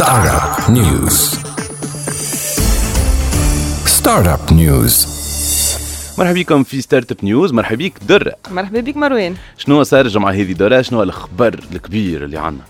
Startup News. Startup News. مرحبا بكم في Startup News مرحبا بك درة مرحبا بك مروان. شنو صار الجمعة هذه درة شنو الخبر الكبير اللي عندنا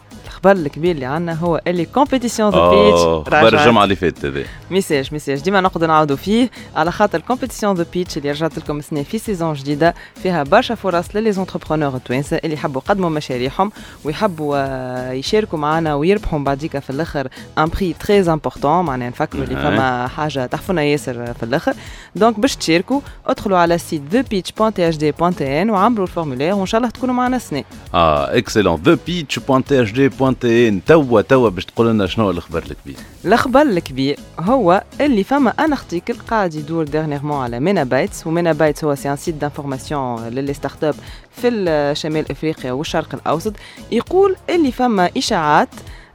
الخبر الكبير اللي عندنا هو اللي compétition The Pitch خبر الجمعة اللي فاتت هذا. message message. ديما نقعدوا نعاودوا فيه على خاطر compétition The Pitch اللي رجعت لكم السنة في saison جديدة فيها برشا فرص لل les entrepreneurs التوانسة اللي يحبوا يقدموا مشاريعهم ويحبوا آه، يشاركوا معنا ويربحوا بعديك في الآخر un prix très important معناها نفكروا اللي فما حاجة تحفة ياسر في الآخر. donc باش تشاركوا ادخلوا على site The Pitch thepitch.thd.tn وعمروا ال formulaire وإن شاء الله تكونوا معنا السنة آه excellent thepitch.thd.tn 21 توا توا باش تقول لنا شنو الخبر الكبير؟ الخبر الكبير هو اللي فما un article قاعد يدور dernièrement على MENAbytes و MENAbytes هو c'est un site d'information لل les startups في شمال إفريقيا والشرق الأوسط. يقول اللي فما إشاعات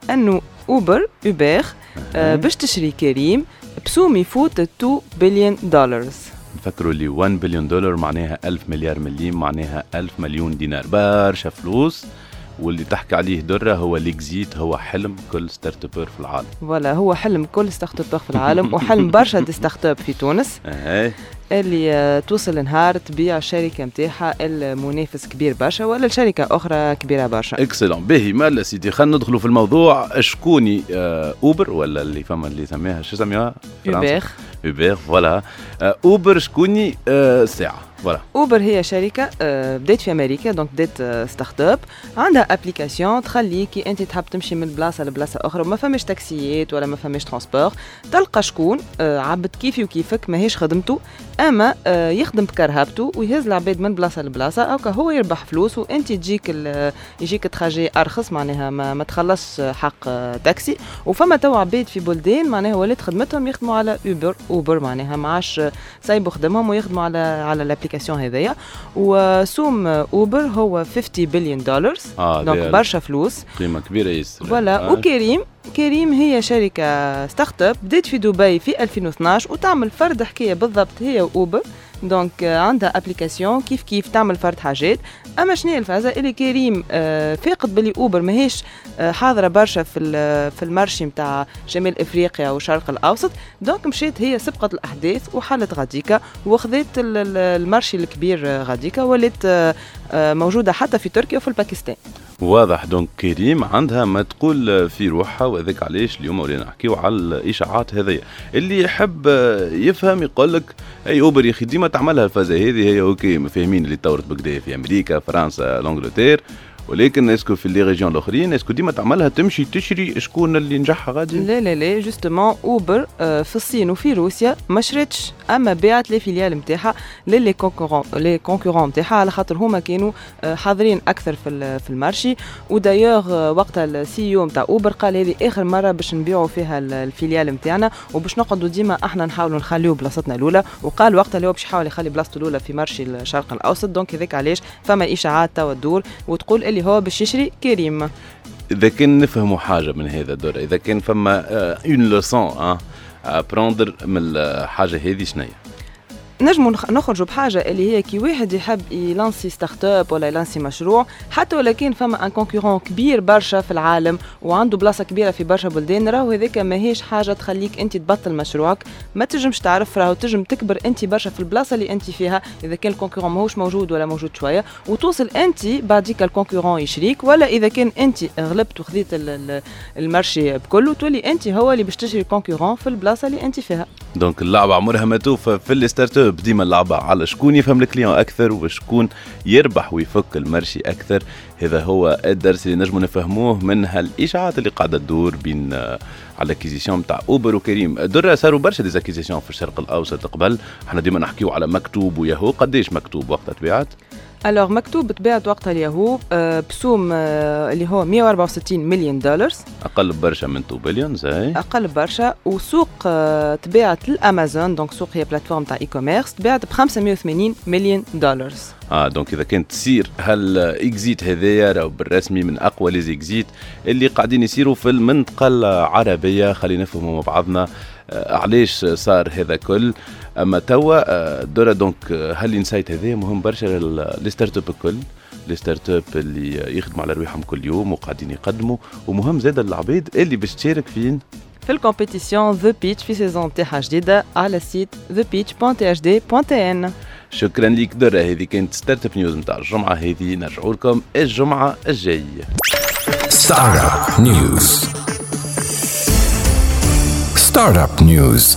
أنه أوبر أوبر آه باش تشري كريم ب somme يفوت 2 بليون دولار نفكروا اللي 1 بليون دولار معناها 1000 مليار مليم معناها 1000 مليون دينار. برشا فلوس. واللي تحكي عليه درة هو l'exit هو حلم كل startupper في العالم. voilà هو حلم كل startup في العالم وحلم برشا des startups في تونس. اهي اللي آه، توصل نهار تبيع الشركة نتاعها المنافس كبير برشا ولا الشركة أخرى كبيرة برشا. excellent باهي مالا سيدي خلينا ندخلوا في الموضوع. شكوني آه اوبر ولا اللي فما اللي سميها شو سميها اوبر اوبر voilà. آه اوبر شكوني؟ آه ساعة. فوالا اوبر هي شركة آه، بدات في أمريكا donc بدات آه، startup عندها application تخليكي أنت تحب تمشي من بلاصة لبلاصة أخرى وما فماش تاكسيات ولا ما فماش transport تلقى شكون آه، عبد كيفي وكيفك ماهيش خدمته أما آه، يخدم بكرهبته ويهز العباد من بلاصة لبلاصة. أو هو يربح فلوس وأنت تجيك يجيك trajet أرخص معناها ما, ما تخلصش حق آه، تاكسي. وفما تو عباد في بلدان معناها ولات خدمتهم يخدموا على Uber Uber معناها ما عادش سايبوا خدمهم ويخدموا على على ال application هذايا وسوم Uber هو 50 بليون دولار آه donc برشا فلوس. قيمة كبيرة ياسر. voilà آه. وكريم كريم هي شركة startup بدأت في دبي في 2012 وتعمل فرد حكاية بالضبط هي و Uber donc آه، عندها application كيف كيف تعمل فرد حاجات. أما شنو هي الفازة؟ اللي كريم آه، فاقد باللي Uber ماهيش آه، حاضرة برشا في في ال marché نتاع شمال إفريقيا والشرق الأوسط. donc مشيت هي سبقت الأحداث وحلت غاديكا وخذت ال- ال- ال marché الكبير آه، غاديكا ولات موجودة حتى في تركيا وفي الباكستان. واضح donc كريم عندها ما تقول في روحها وذاك علاش اليوم ولينا نحكيو على الإشاعات هذيا. اللي يحب يفهم يقول لك أي Uber يا أخي ديما تعملها الفازة هذه هي OK فاهمين اللي طورت بكدا في أمريكا فرنسا l'Angleterre ولكن est-ce que في les régions الاخرين est-ce que ديما تعملها تمشي تشري شكون اللي نجحها غادي؟ لا لا لا justement Uber آه، في الصين وفي روسيا ما شريتش أما باعت les filiales نتاعها ل les concurrents les concurrents نتاعها على خاطر هما كانوا آه، حاضرين أكثر في في ال marché. ودايوغ آه، وقتها ال CEO نتاع Uber قال هذه آخر مرة باش نبيعوا فيها ال- ال filiales نتاعنا وباش نقعدوا ديما إحنا نحاولوا نخليو بلاصتنا الأولى. وقال وقتها اللي هو باش يحاول يخلي بلاصته الأولى في marché الشرق الأوسط. donc هذاك علاش؟ فما إشاعات توا تدور. وتقول اللي هو باش يشري كريم. إذا كان نفهموا حاجة من هذا الدور إذا كان فما une leçon à prendre من الحاجة هذه شنيا نجموا نخ- نخرجوا بحاجة اللي هي كي واحد يحب يلانسي startup ولا يلانسي مشروع حتى ولا كان فما un concurrent كبير برشا في العالم وعنده بلاصة كبيرة في برشا بلدان راهو هذاك ماهيش حاجة تخليك انت تبطل مشروعك. ما تنجمش تعرف راهو تنجم تكبر انت برشا في البلاصة اللي انت فيها إذا كان ال concurrent ماهوش موجود ولا موجود شوية وتوصل انت بعديك ال concurrent يشريك ولا إذا كان انت غلبت وخذيت ال- ال- ال marché بكله تولي انت هو اللي باش تشري ال concurrent في البلاصة اللي انت فيها. donc اللعبة عمرها ما توفى في ال startup. ديما اللعبة على شكون يفهم ال client أكثر وشكون يربح ويفك ال marché أكثر. هذا هو الدرس اللي نجمو نفهموه من هالإشاعات اللي قاعدة تدور بين على l'acquisition نتاع Uber وكريم. درة صاروا برشا des acquisitions في الشرق الأوسط قبل. إحنا ديما نحكيو على مكتوب وياهو. قديش مكتوب وقتها تبيعت alors مكتوب تباعت وقتها اليهو آه، بسوم آه، اللي هو 164 مليون دولار أقل برشا من 2 بليون زي أقل برشا. وسوق آه، تباعت لل Amazon donc سوق هي plateforme تاع e-commerce تباعت ب 580 مليون دولار آه donc إذا كانت تصير هال exit هذايا راهو بالرسمي من أقوى les exits اللي قاعدين يصيروا في المنطقة العربية خلينا نفهموا مع بعضنا آه علاش صار هذا كل. أما توا آه دورا donc آه، هال insight هذايا مهم برشا لل- لل startup الكل. les startups اللي يخدموا على رواحهم كل يوم وقاعدين يقدموا. ومهم زادة العباد اللي باش تشارك فين؟ في ال compétition The Pitch في saison تاعها جديدة على ال site thepitch.thd.tn شكرا ليك درة هذه كانت startup news نتاع الجمعة. هذه نرجعوا لكم الجمعة الجاية. startup news startup news